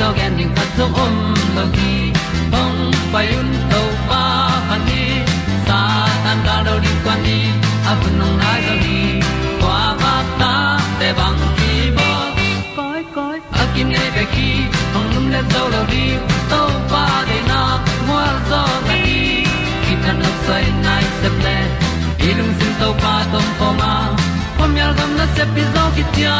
at tu pi zo om lo gi hong pai un to pa kan ni sa tan da do di kwan ni a bu nong nai zo ni kwa ba ta te bang ki bo koi koi a kim nei be ki hong lum le zo lo di to pa de na mo zo ta ni ki tan no sai nai se ple ilung sin to pa tom ko ma. Pom yal gam na se pi zo ki tia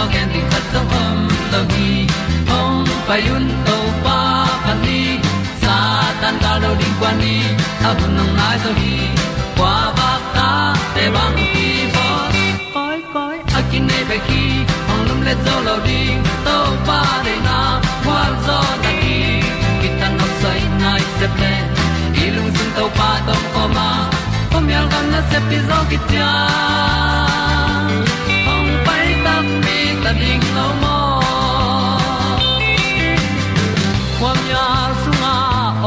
tu pi tình thật di khat zo om lo gi hong pai un to pa pa ni sa tan da lo ding kwan ni. A bu nang mai zo hi kwa ba ta te bang ki bo koi koi a kin nei pe ki ong lum le zo lo ding to pa de na kwa zo na ki ki tan nok sai nai se ple i lung sun to pa tom ko ma. Pom yal gam na se pi zo ki ta ding lo mo kwam ya sunga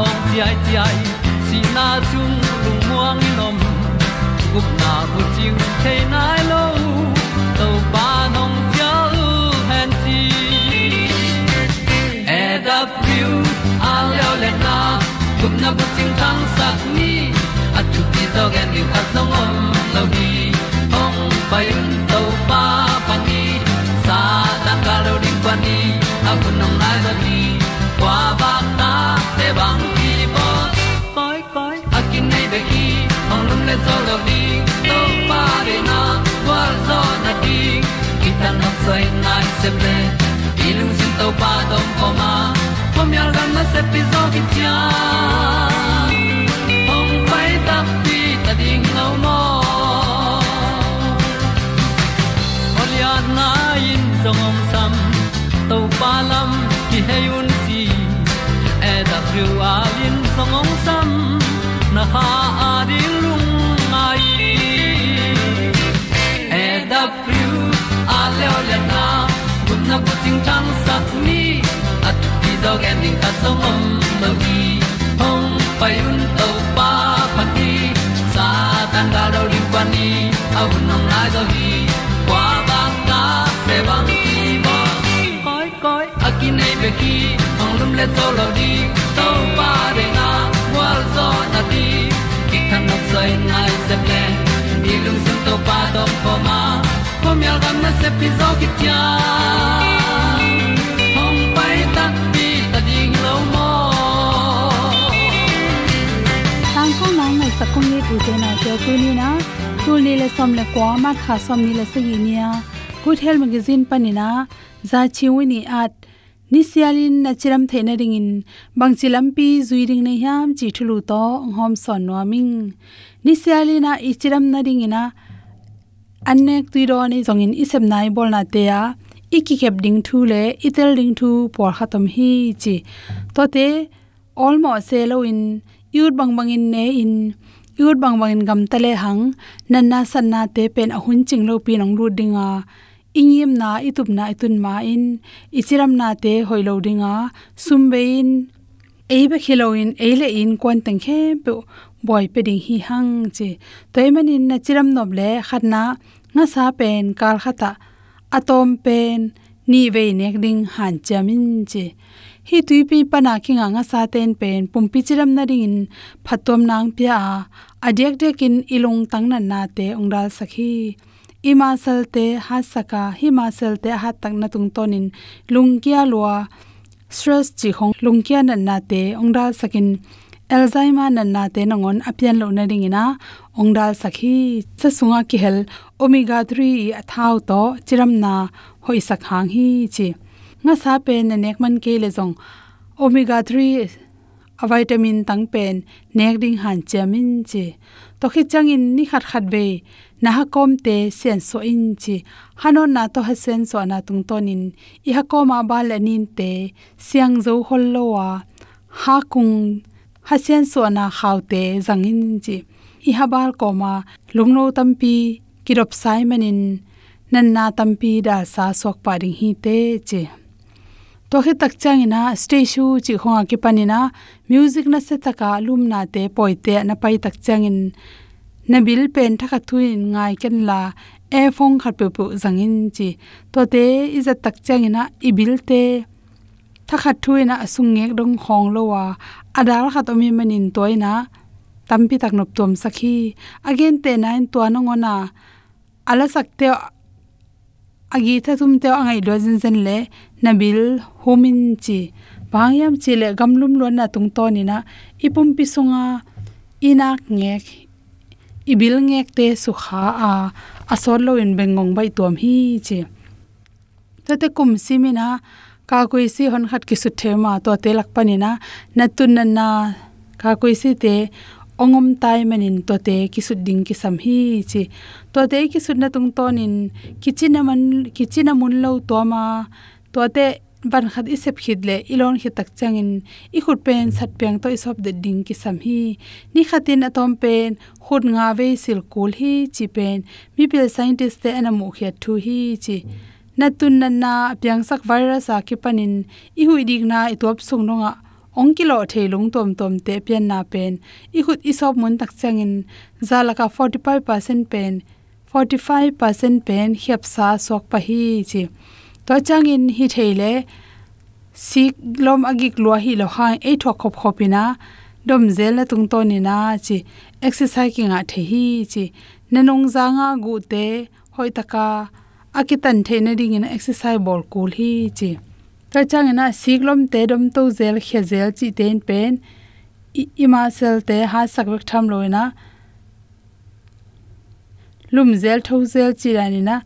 ong ti ai ti ai si na muang ni nom gup na bu ting te nai lo to pa nong pia u han ti e da pru a leo le na gup na bu ting tang sat ni at tu ti zo gen ni at song om lo ni ong pai un to pa te bang ki bo koi koi a kin nei be ki ong lum le zo lo di to pa de na wa zo na ti ki ta na sai nai se ple i lung sin to pa dong ko ma. Pom yal gam na se pi zo ki cha ong pai ta pi ta ding lo mo Olia na in zo ngom sam to pa lam ki hay un ti a lin song ong sam na ha a di lung mai e da pru a le o le na kun na ko ting tang sat ni at ti dog ending ta song om lo gi hong pai un to pa pa ti sa tan ga do ri pa ni. A un nong lai do gi qua ba ta pe bang ki ba koi koi a ki nei pe ki le to lo di to pa de na wa zo na di ki kan no sai nai se ple ni lung sun to pa do po ma. Po mi al gam na se pi zo ki tia hom pai ta pi ta ding lo mo tang ko nai mai sa kum ni tu de na te tu ni na. Tu ni le som le kwa ma kha som ni le se yi ni ya good health magazine panina za chiwini at nisialin na chiram theina ringin bangchilam pi zuiring nei hiam chi thulu to hom son noming nisialina ichiram na ringina anek tuiro ni zongin isem nai bol na te a iki khep ding thu le itel ding thu por khatam hi chi to te almo se lo in yut bang bang in ne in yut bang bang in gam tale hang nanna sanna te pen ahun ching lo pi nong lu dinga ingim na itup na itun ma in ichiram na te hoilo dinga, sumbe in, eibe khiloin eile in kwan tang khe pe boy pe ding hi hang che. Toiman in na chiram nob le khatna nga sa pen, kal khata, atom pen, ni ve nek ding han chamin che. Hi tuipi pana kinga nga sa ten pen pumpi chiram na ring phatom nang pya adek dekin ilung tang na na te ongdal sakhi imasal te ha saka himasal te ha tak na tung tonin lungkia lua, stress chi khong lungkia nan na te ongda sakin, alzheimer nan na te nangon apian lo na ringina ongda sakhi cha sunga ki hel omega 3 athau to chiram na hoi sakhang hi chi. Nga sa pe na nek man ke le jong omega 3 a vitamin tang pen nek ding han chamin chi. To khi changin ni khat khat be na ha kom te sen so in chi. Hanon na to ha sen so na tung tonin i ha ko ma ba la nin te siang zo hol lo wa ha kung ha sen so na khaw te zangin chi. I ha bal ko ma lungno tampi, kirop sai manin. Nan na tampi da sa sok pa ding hi te chi. To he tak chang ina, stage chi khonga ki panina music na se taka lum na te poite na pai tak chang in na bil pen thakha thuin ngai ken la e phong khat pe pu zangin chi. To te iza tak chang ina i bil te thakha a sung ngek dong khong lo wa adal khat omi manin toina tampi tak nop tom sakhi. Again te nine to anongona ala sakte agi tha tum te angai do jin zen le nabil humin chi. Bangyam chi le gamlum lo na tung to ni na ipum pi sunga inak ngek ibil ngek te su kha a asol lo in bengong bai tuam hi, che. To te kum simina ka koi si hon khat ki su the ma to te lak pani na na tun na na, ka koi si te ongom tai manin to te ki su ding ki sam hi chi to te ki su na tung tonin kichina man kichina mun lo to ma to te ban khat i sep khid le ilon khi tak changin i khut pen sat peng to isop de ding ki sam hi. Ni khatin atom pen khut nga ve sil kul hi chi pen. Mi pel scientist te anamu khia thu hi chi. Na tun na na pyang sak virus a ki panin i hui dik na i top sung no nga ong kilo thelung tom tom te pian na pen. I khut i sop mun tak changin zalaka 45% pen 45% pen hiap sa sok pa hi chi to changin hi theile, sik lom agik lua hi lo ha e thok khop khopina dom zel na tung to ni na chi exercise ki nga the hi, chi nanong zanga gu te, hoi taka akitan the na ding in exercise bol kul hi, chi ta chang na siklom te, dom to zel khe zel, chi ten pen ima sel te, ha sakwek tham loina lum zel tho zel, chi rani na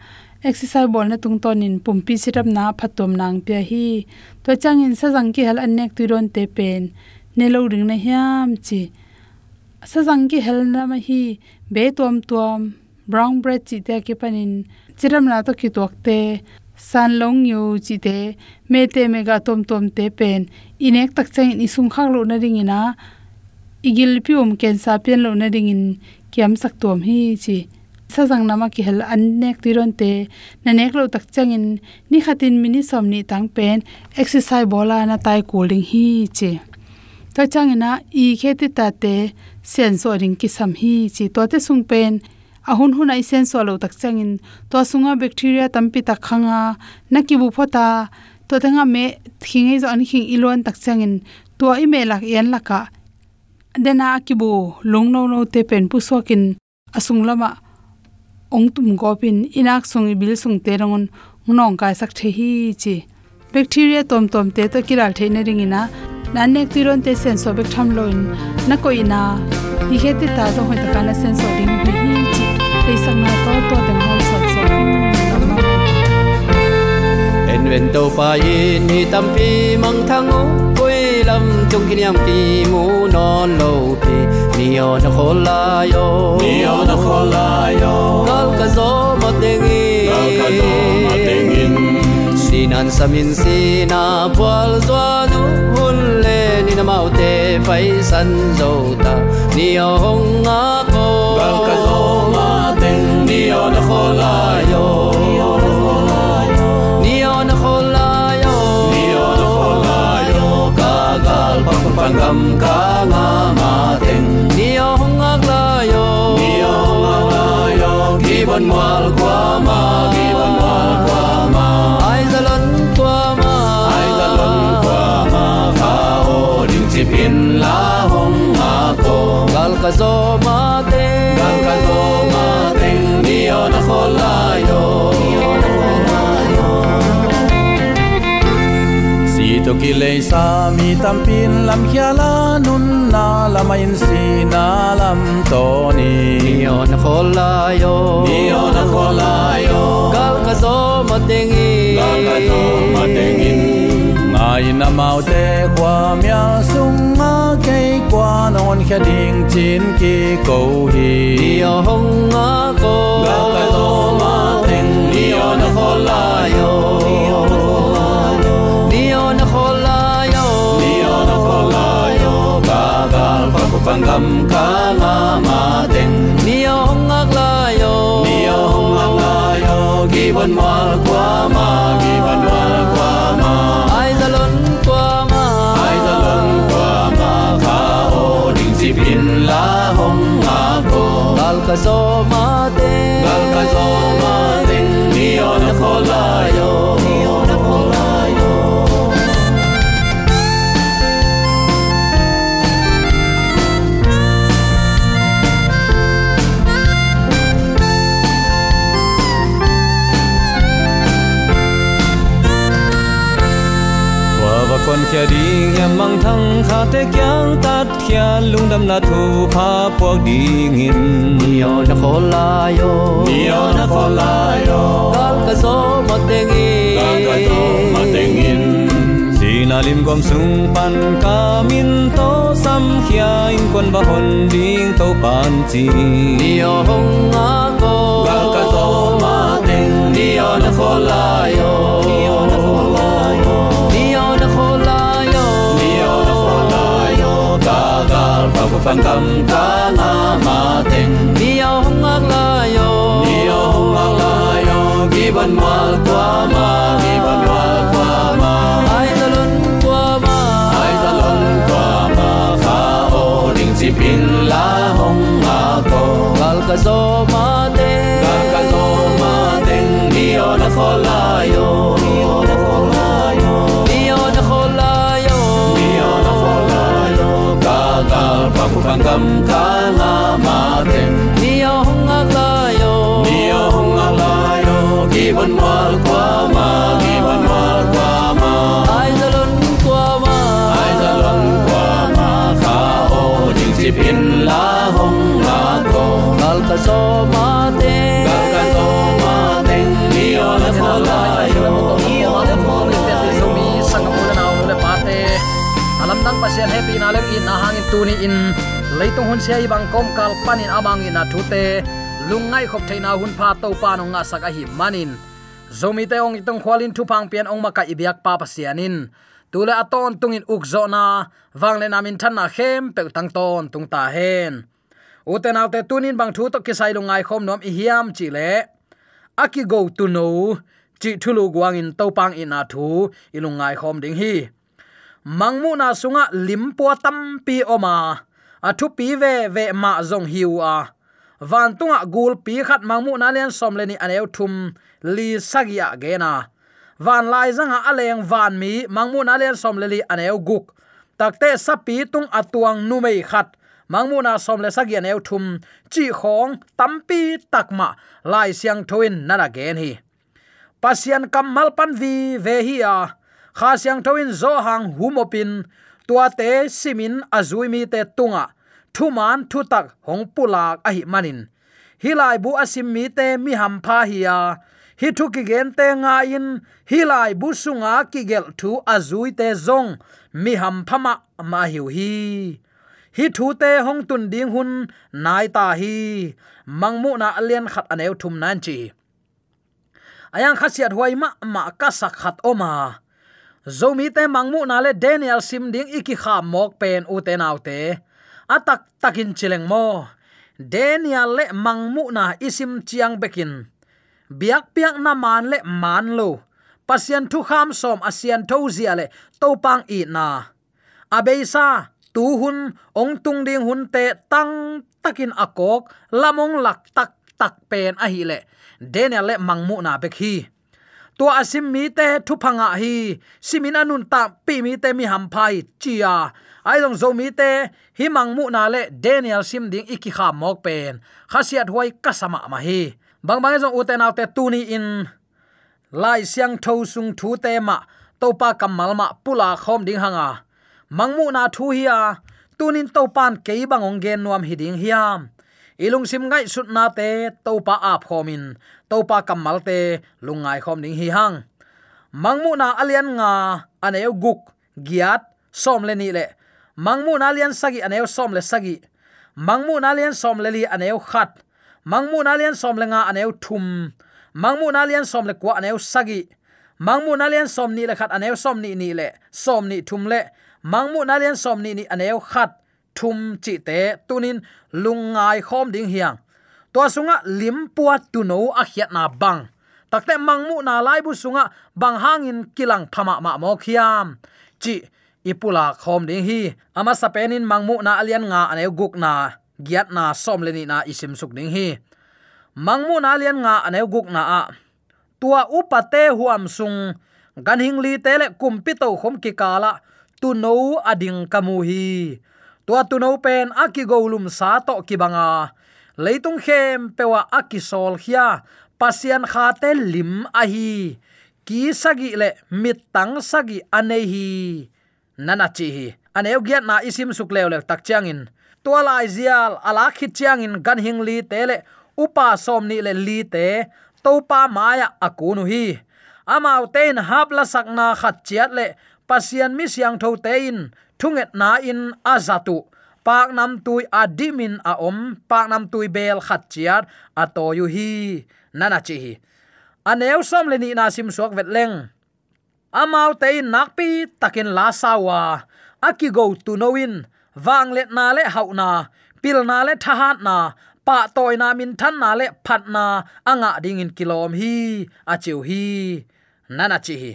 exercise bol na tung ton in pumpi sitam na phatom nang pia hi. To chang in sa jang ki hel anek tu ron te pen. Ne lo ring na hiam chi. Sa jang ki hel na ma hi. Be tom tom brown bread chi te ke panin chiram na to ki tok te. San long yu chi te. Me te me ga tom tom te pen. Inek tak chang in isung khak lo na ring ina. Igil pium ken sa pen lo na ring in. Kiam sak tom hi chi sajang nama ki hel an nek tiron te, na nek lo tak changin ni khatin mini somni tang pen, exercise bola na tai cooling hi che. To changina i kheti ta te sensor ring ki sam hi chi. To te sung pen ahun hun ai sensor lo tak changin to sunga bacteria tampi ta khanga, na ki bu phota to tanga me thingai zo an khing ilon tak changin to i me lak yan laka dena kibu long no no te pen pu sokin asung lama ong tum gopin inak sung bil sung te rangon nong kai sak the hi chi. Bacteria tom tom te to kiral the na ring ina. Nan nek tiron te sen so bek tham loin. Na ko ina. Hi he te ta zo hoi ta kana sen so ding hi hi chi. Te sang na to to te ngol so so en wen to pa in hi tam pi mang thang o koi lam chung kin yam pi mu non lo pi. Ni o na khola yo. Ni o na khola yo kazo ka zo ma tengi kal ka sinan samin sina pwal zwa nu hun le ni na mau te pai san zo ta. Ni o hong nga ko mi tam pin lam khia la nun na lam in si na lam to ni. Ni on khola yo. Ni on khola yo. Gal ka zo ma teng i gal ka zo ma teng in ngai na mau te kwa mya sung ma ke kwa non khia ding chin ki ko hi. Ni hong nga ko. Gal ka zo ma teng ni on khola yo panggam ka nga ma teng niyo hong ak layo niyo hong ak layo giban mal kwa ma. Giban mal kwa ma. Ai zalon kwa ma. Ai zalon kwa ma. Kha o ding si pin la hong nga ko gal ka zo ma con kia đi em mang thăng khá thế kyang tát kia lung đâm là thu pha buộc đi nghìn. Nhiều na khô la yo. Nhiều na khô la yo. Gal ka zo ma teng i gal ka zo ma teng in si na lim gom sung pan ka min to sam khia in con ba hon ding to pan chi. Nhiều hong a ko. Gal ka zo ma teng nhiều na khô la yo. Nhiều na khô la ku pan kam ka na ma teng nhiều hong ak la yo nhiều hong ak la yo giban mal kwa ma giban mal kwa ma ai zalon kwa ma ai zalon kwa ma kha o ding si pin la hong a ko gal ka zo ma teng gal ka zo ma teng nhiều na khô la pa pan kam ka na ma teng nhiều hong la yo nhiều hong ak la yo giban mal kwa ma giban mal kwa ma ai zalon kwa ma ai zalon kwa ma kha o ding si pin la hong a ko gal ka zo ma teng gal ka zo ma teng nhiều na khô la yo nhiều na khô la yo zomi sangamuna na ole pate alam dang pasian happy na lem in na hangin tuni in leitung hun sia ibang kom kal panin amang in thute. Lungai khop theina hun pha to pa no nga saka hi manin. Zomi te ong itong khwalin thu phang pian ong maka ibyak pa pasianin tule aton tungin ukzo na. Wangle namin thanna khem pe tang ton tung ta hen. Uten autte tunin bang thu to kisai lungai khom nom i hiam chi le. Aki go to know chi thulu guang in to pang in a thu ilungai khom ding hi. Mangmu na sunga limpo tampi oma athu pi ve ve ma zong hiu a. Van tunga gul pi khat mangmu na len som leni aneu thum li sagia gena van lai zanga aleng van mi mangmu na len som leli aneu guk. Takte sapi tung atuang nu mei khat. Mangmu na som le sagia aneu thum chi khong tampi takma lai siang thoin nana gen hi. Pasian kamal pan vi ve hi a. Kha siang thoin zo hang humopin tua te simin azui mi te tunga. Thuman man hongpulak ahi hi manin. Hilai bu asim mi te mi ham pha hi hi thu ki gen te nga in. Hilai bu sunga ki gel thu azui te zong. Mi ham phama ma hiu hi. Hi thu te hong tun ding hun, nai ta hi. Mangmu na alian khat aneu thum nan chi. Ayang khasiat huai ma ma ka sak khat oma zomi te mangmu na le daniel sim ding iki kha mok pen u te nau te. Atak takin chileng mo. Daniel le mangmu na isim chiang bekin. Biak piak na man le man lo. Pasian thu kham som asian tho zia le to pang i na. Abeisa tu hun, ong tung ding hun te tang takin akok, lamong lak tak tak pen a hi le. Daniel le mangmu na bek hi tua asim mi te thu phanga hi. Simin anun ta pi mi te mi ham phai chia. Ai dong zo mi te, hi mangmu na le daniel sim ding iki kha mok pen. Khasiat huai kasama ma hi. Bang bang e zong uten autte tuni in. Lai siang tho sung thu te ma, topa kamal ma pula khom ding hanga. Mangmu na thu hiya tunin topan ke bangong gen nuam hiding hiam ilung sim ngai sut na te, topa ap khomin. Topa kamal te lungai khom ning hi hang. Mangmu na alian nga aneu guk, giat, som le ni le. Mangmu na alian sagi aneu som le sagi. Mangmu na alian som le li aneu khat. Mangmu na alian som le nga aneu thum. Mangmu na alian som le kwa aneu sagi. Mangmu na alian som ni le khat aneu som ni ni le, som ni thum le. Mangmu na alian som ni ni aneu khat thum chi te tunin lungai khom ding hiang. To sunga lim puat tu no a hiat na bang. Takte mangmu na lai bu sunga bang hangin kilang phama ma mo khiam. Chi, ipula khom ding hi. Ama sapenin mangmu na alian nga ane guk na giat na som leni na isim suk ding hi. Mangmu na alian nga ane guk na a. Tua upate huam sung. Gan hing li tele kumpi to khom ki kala. Tu no ading kamu hi tua tu no pen aki golum sa to ki banga. Leitung khem pewa aki sol khia pasian kha te lim a hi. Ki sagi le, mit tang sagi anei hi. Nana chi hi. Aneu giat na isim suk le le tak changin tua lai zial, ala khit changin gan hing li tele upa som ni le li te. Topa maya akunu hi. Amau ten hapla sakna khat chiat le. Pasian mi siang tho tein thunget na in azatu pak nam tui adimin a om, pak nam tui bel khat chiat a to yu hi. Nana chi hi. Aneu som le ni na sim suak vet leng. Amau te nak pi takin la sawa aki go tu knowin wang let na le hauna pil na le thahat na. Pa toy na min than na le phat na. Anga ding in kilom hi. A chiu hi. Nana chi hi.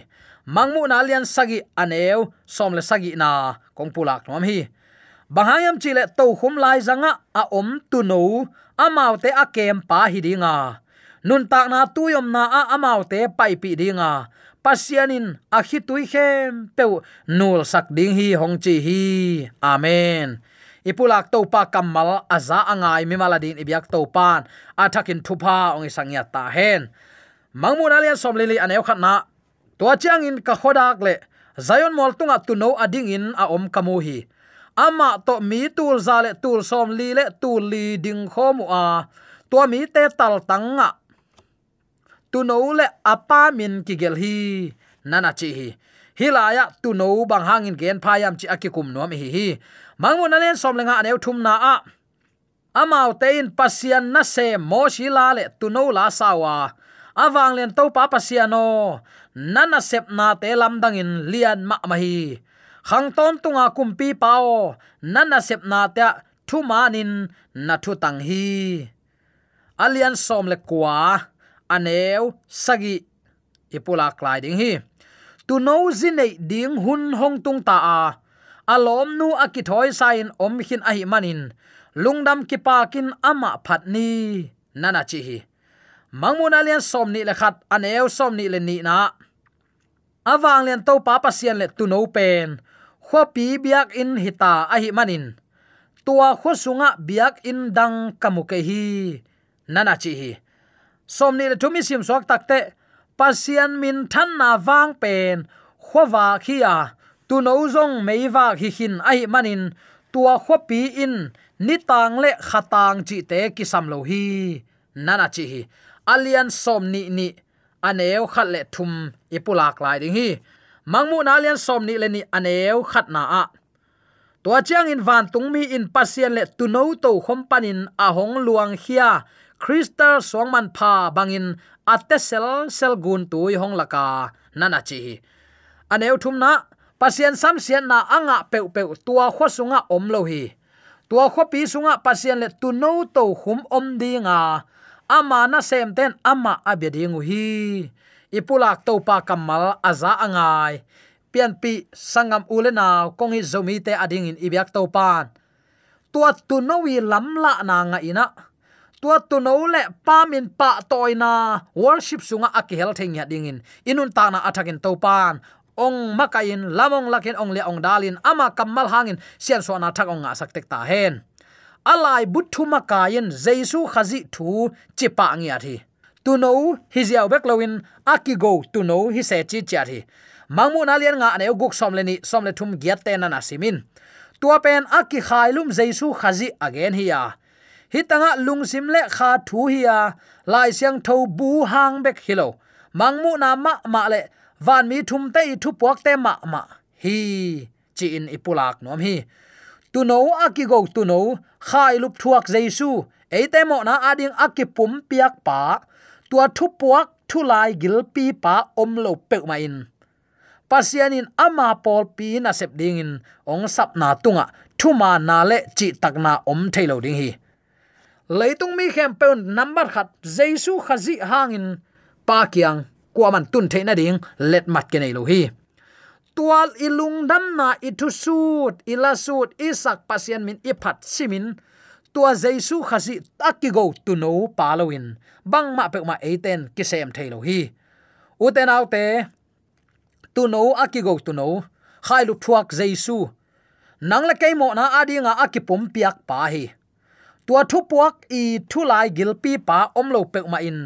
Mangmu na lian sagi aneu som le sagi na kong pulak nom hi. Bahayam chile to khum lai zanga a om tu no amau te a kem pa hi dinga. Nun tak na tu yom na a amau te pai pi dinga. Pasianin a hi tui khem pe nul sak ding hi hong chi hi. Amen. Ipulak to pa kamal aza angai mi maladin ibyak to pan. Athakin thupa ong isangya ta hen. Mangmun alian somlili aneu khatna to chiang in ka khodak le zayon mol tunga tu no ading in a om kamu hi ama to mi tul zale tul som li le tul li ding khomu a to mi te tal tanga tu no le apa min ki gel hi. Nana chi hi. Hilaya tu no bang hangin gen phayam chi akikum nom hi hi. Mangmun alen som lenga aneu thum na a. Amau tein pasian na se mo shi la le tu no la sawa awang len to pa pasiano nana sep na te lam dangin lian ma ma hi. Khang ton tunga kumpi pao. Nana sep na ta thu manin na thu tang hi. Alian som le kwa. Aneu, sagi. Ipula klai ding hi. Tu no zinei ding hun hong tung ta a. Alom nu akithoi sain om hin ahi manin. Lungdam ki pakin ama phatni nana chi hi. Mangmun alian somni le khat. Aneu somni le ni na awang len to pa pasian le tu no pen. Khwa pi biak in hita ahi manin. Tua kho sunga biak in dang kamuke hi. Nana chi hi. Somni le thumi sim sok takte pasian min than na wang pen. Khwa khia tu no zong meiwa hi hin ai manin. Tua khopi in, ni tang le khatang chi te kisam lo hi. Nana chi hi. Alian somni ni ni. Aneu khat le thum ipulak lai ding hi. Mangmu na lian som ni le ni aneu khat na a. Tua chiang in van tung mi in pasien le tu no to khom panin a hong luang hia. Krista songman pha bangin atesel sel gun tu hong laka. Nana chi aneu thum na, pasien sam sian na anga peu peu tua kho sunga om lo hi. Tua kho pi sunga pasien le tu no to hum om dinga ama na sem ten ama abedingu hi ipulak to pa kamal aza angai. Pian pi sangam ulena kongi zomi te ading in ibyak to pan tua tu no wi lam la na nga ina. Tua tu no le pa min pa toina worship sunga akihel theng ya dingin. Inun ta na athakin to pan ong makain, lamong lakin ong le ong dalin, ama kamal hangin, sian so na thak ong nga sak tek ta hen. Alai buthu makain jesu khazi thu chipa ngia thi tu no hi ziaw bek lowin aki go tu no hi se chi cha thi. Mangmu na lian nga ne guk som le ni som le thum giat te na na simin tua pen aki khailum jaisu khazi again hiya hitanga lungsim le kha thu hiya lai siang tho bu hang bek hilo mangmu na ma ma le, van mi thum te thu puak te ma ma. Hi, chi in ipulak nom hi. Tu no aki go tu no khai lup thuak jaisu. Eite mo na ading aki pum piak pa tua thu puak thu lai gil pi pa om lo pe ma in. Pasianin ama pol pi na sep ding in. Ong sap na tunga. Thu ma na le chi tak na om thailo ding hi. Leitung mi khem pe number khat jesu khazi hangin pa kyang kwa man tun theina ding, let mat ke nei lo hi. Tual ilung dam na ithu sut ila sut isak pasian min iphat simin tua jesu khazi takigo tu no palowin bang ma pe ma eten kisem thailo hi. Uten autte tu no akigo tu no. Khai thuak jaisu. Nang la keimo na adinga akipum piak pa hi. Tua thu puak i thu lai gilpi pa om lo pe ma in.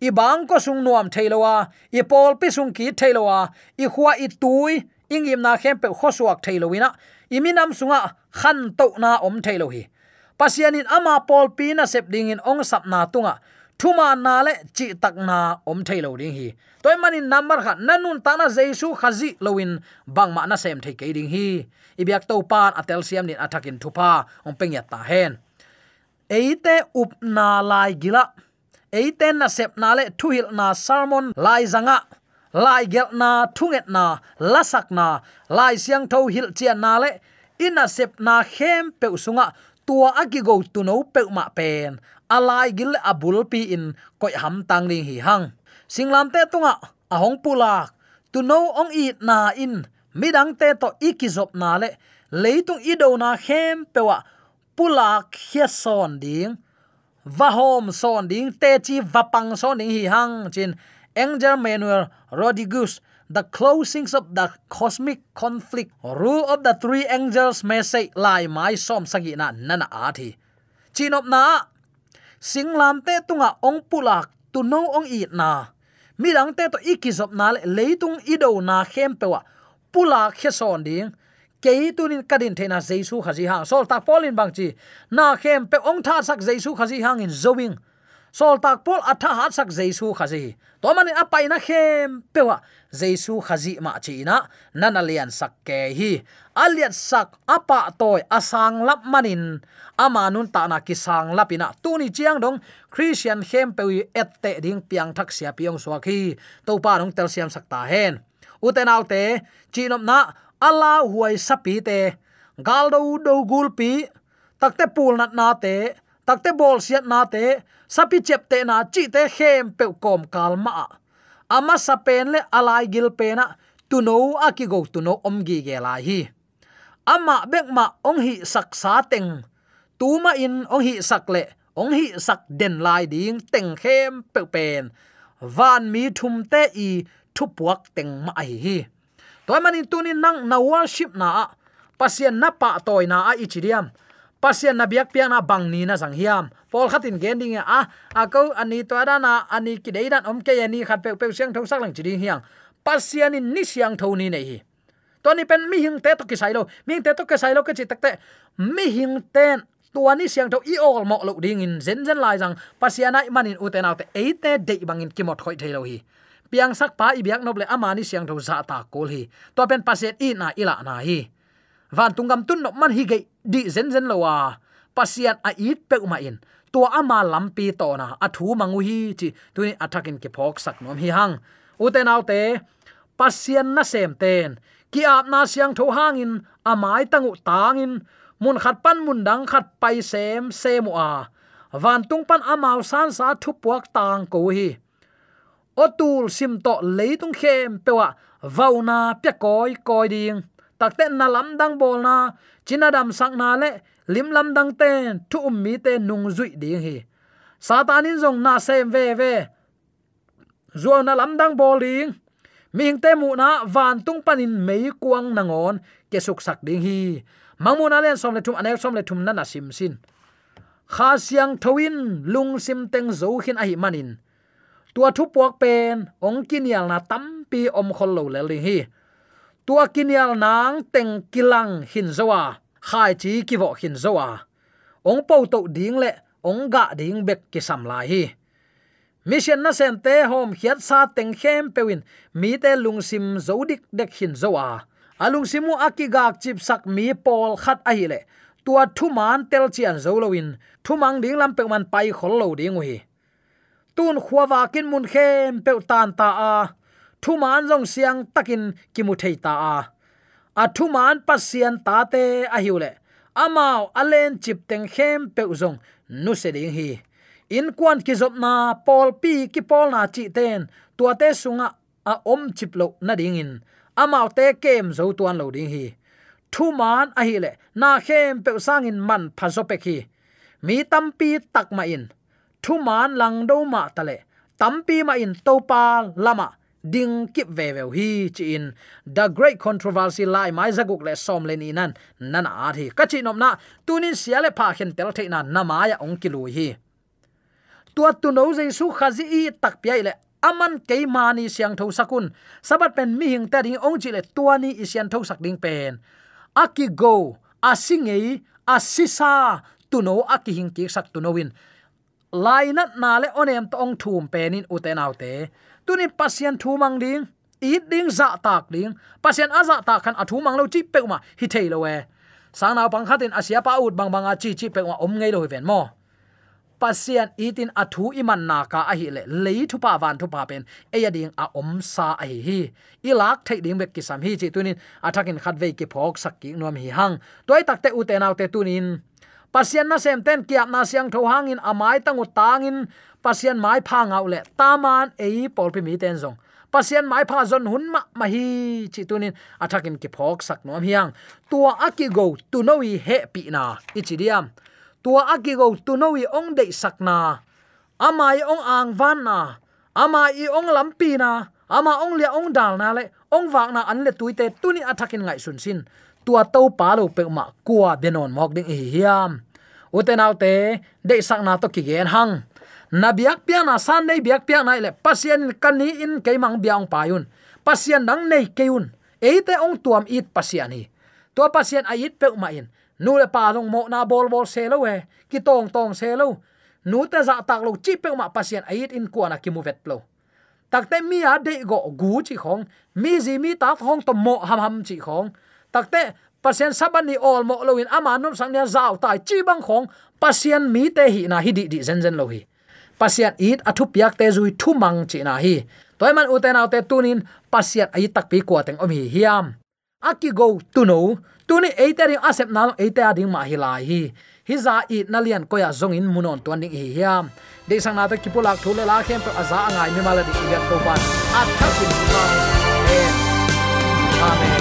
I bang ko sung nuam thailowa i pol pi sung ki thailowa i khuwa i tui ingim na khem pe khosuak thailowina iminam sunga khan to na om thailo hi pasianin ama pol pi na sep ding in ong sap na tunga. Thuma na le chi tak na om thailo ding hi. Toy manin number kha nanun ta na jesu khazi lowin bang ma na sem thei ke ding hi. Ibyak to pan atel siam nin athakin thupa ong peng ya ta hen. Eite up na lai gila. Eite na sep na le thuhil na sermon lai zanga. Lai gel na, thunget na, lasak na. Lai siang tho hil chian na le. Ina sep na khem pe usunga tua agigo tu no pe ma pen. Alai gil abul pi in koi ham tang ling hi hang. Singlam te tunga ahong pula tu no ong i na in. Midang te to ikizop na le. Leitung ido na hem pewa pulak khia ding. Va hom son ding, te chi vapang son ding hi hang. Chin angel manuel rodriguez the closings of the cosmic conflict rule of the three angels message lai mai som sagi na nana athi chinop na singlam te tunga ong pulak tu no ong i na. Mirang te to ikizop na le leitung ido na khem pewa pulak khe son ding. Ke tunin kadin thena jesu khazi hang. Sol tak polin bang chi, na khem pe ong tha sak jesu khazi hang in zowing sol tak pol atha hat sak jesu khazi. To mani apai na khem pewa. Jesu khazi ma chi na sak ke hi. Aliat sak apa toy asang lap manin. Amanun ta na ki sang lapina tuni chiang dong christian khem pewi ette ding piang thak sia piong so khi. To pa nong tel siam sak ta hen. Uten autte chinom na ala huai sapi te. Do gulpi, takte pul nat na te takte bol siat na te, sapi chep te na chi te hem pe kom kalma ama sapen le alai gil pe na, tu no akigo tu no om gi ge la hi. Ama bek ma ong hi sak sa teng. Tu ma in ong hi sak le, ong hi sak den lai ding teng khem pe pen. Van mi thum te i thu puak teng ma ai hi. Toy manin tunin nang na worship na, pasien na pa toy na a ichidiam pasien na biak piana bang ni na sang hiam. Pol khatin gending ah, a a ko ani to da na ani ki dei dan om ke ani khat pe pe siang thong sak lang chi ding hiang. Pasien in ni siang tho ni nei hi. To ni pen mi hing te to ki sai lo. Mi hing te to ki sai lo ke chi tak te. Mi hing ten tua ni siang tho i ol mo lo ding in zen zen lai jang. Pasiana manin u te na te autte eite de bangin kimot khoi thei lo hi. Piang sak pa i biak noble amani siang tho za ta kol hi. To pen paset i na ila na hi van tungam tun no man hi ge di zen zen lowa pasian a it pe uma in. Tua ama lampi to na. Athu mangu hi chi. Tu ni attacking ke phok sak nom hi hang. Uten autte pasian na sem ten. Ki ap na siang tho hangin amai tangu in, mun khat pan mun dang khat pai sem se mu a. Van tung pan amao san sa thu puak tang ko hi. Otul sim to leitung khem pewa vauna pe koi koi ding takte na lam dang bol na chinadam dam na le, lim lam dang ten thu um mi te nung zui ding hi. Satanin zong na sem ve ve. Zo na lam dang bol ding. Ming te mu na van tung panin mei kuang nangon ke suk sak ding hi. Mangmuna len som le thum anek som le thum na na sim sin. Kha siang thoin lung sim teng zo khin a hi manin. Tua thu puak pen, ong kinial na tam pi om khol lo le hi tua kinial nang teng kilang hin zowa khai chi ki vo hin zowa ong pau to ding le ong ga ding bek ki sam lai hi. Mission na sen te hom khiat sa teng khem pewin mi te lungsim zodik dek hin zowa alung simu akigak chip sak mi pol khat a hi le tua thu man tel chian zo loin thu mang ding lam pe man pai khol lo ding hi tun khuwa kin mun khem pe tan ta a thu man jong siang takin kimu thei ta a. A thu man pasian ta te a hiule amao alen chip teng khem pe uzong nu se ding hi. In kwan ki zop na pol pi ki pol na chi ten. Tua te sunga a om chip lo na ding in. Amao te kem zo tuan lo ding hi. Thu man a hi le. Na khem pe sang in man phazo pe khi mi tampi tak ma in. Thu man lang do ma tale tampi ma in to pa lama ding kip ve ve hi chi in. The great controversy lai mai zaguk le som le ni nan nan a thi ka chi nom na tunin sia le pha khen tel the na na ma ya ong ki lu hi. Tua tu no jesu khazi i tak pi le aman ke mani siang tho sakun sabat pen mi hing ta ding ong chi le tua i sian tho sak ding pen aki go asingei asisa tuno aki hing ki sak tuno win laina na le onem to ong thum penin uten autte tunin pasien thu mang ding ít ding za tak ding. Pasien aza ta khan athu mang lo chi pe ma, hi thei lo we. Sang na pang khatin asia pa ut bang bang a chi chi pe ma, om ngei lo ven mo. Pasien itin athu iman na ka a hi le le thu pa van thu pa pen. E ya ding a om sa a hi hi. Ilak thei ding bek ki sam hi chi tunin athakin khat ve ki phok sak ki nom hi hang. Toy tak te u te naw te tunin. Pasien na sem ten kiap na siang tho hangin amai tangu tangin pasian mai pha ngau le taman ei pol pi mi ten zong. Pasian mai pha zon hun ma ma hi chi tunin. Athakin ki phok sak nom hiang. Tua aki go tu noi he pi na ichidiam tua aki go tu noi ong de sakna amai ong ang van na. Ama i ong lampi na. Ama ong le ong dal na le. Ong wak na an le tuite tuni athakin ngai sun sin. Tua to pa lo pe ma kwa denon mok ding hi hiam. Uten autte de sak na to ki gen hang na biak pia na, san nei biak pia na le pasien kan ni in ke mang biang payun. Pasien nang nei keun eite ong tuam it pasien hi. To pasien a it pe ma in. Nu le pa long mo na bol bol se lo we ki tong tong se lo. Nu te za tak lo chi pe ma pasien a it in ku na ki mu vet lo takte mi a de go gu chi khong. Mi ji mi ta khong to mo ham ham chi khong. Takte pasien sabani all mo loin ama nom sang nya zau tai chi bang khong. Pasien mi te hi na hi di di zen zen lo hi pasiat it athu piak te zui thu mang chi na hi. Toy man uten autte tunin pasiat ai tak pi ko teng om hi hiam. Aki go tu no tuni eiteri asep na eite ading ma hi lai hi. Hi za i ko ya zong in munon tuan ding hi hiam. De sang na ta kipulak thule la khem to aza angai mi mala di igat to ban. At khakin amen. Amen.